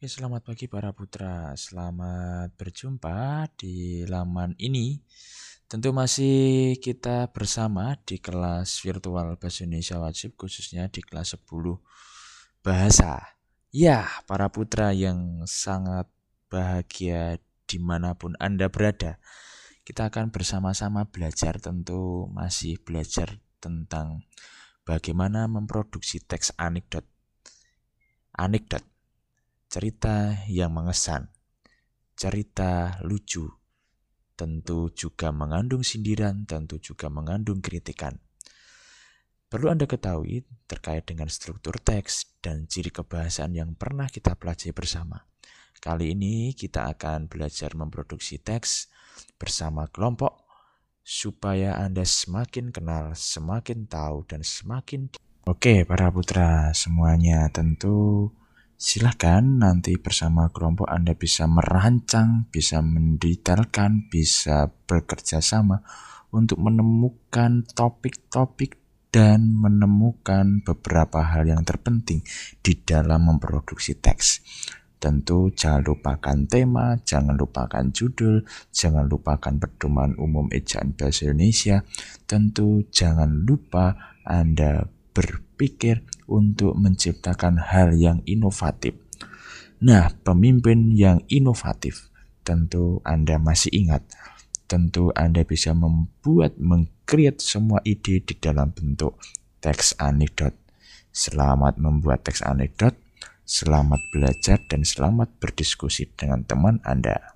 Oke, selamat pagi para putra. Selamat berjumpa di laman ini. Tentu masih kita bersama di kelas virtual Bahasa Indonesia Wajib, khususnya di kelas 10 Bahasa. Ya, para putra yang sangat bahagia di mana pun Anda berada. Kita akan bersama-sama belajar tentu masih belajar tentang bagaimana memproduksi teks anekdot. Anekdot cerita yang mengesan, cerita lucu, tentu juga mengandung sindiran, tentu juga mengandung kritikan. Perlu Anda ketahui terkait dengan struktur teks dan ciri kebahasaan yang pernah kita pelajari bersama. Kali ini kita akan belajar memproduksi teks bersama kelompok supaya Anda semakin kenal, semakin tahu, dan semakin... Oke, para putra semuanya tentu silahkan nanti bersama kelompok Anda bisa merancang, bisa mendetailkan, bisa bekerja sama untuk menemukan topik-topik dan menemukan beberapa hal yang terpenting di dalam memproduksi teks. Tentu jangan lupakan tema, jangan lupakan judul, jangan lupakan pedoman umum ejaan bahasa Indonesia. Tentu jangan lupa Anda berpikir untuk menciptakan hal yang inovatif. Nah, pemimpin yang inovatif tentu Anda masih ingat. Tentu Anda bisa membuat, mengcreate semua ide di dalam bentuk teks anekdot. Selamat membuat teks anekdot, selamat belajar, dan selamat berdiskusi dengan teman Anda.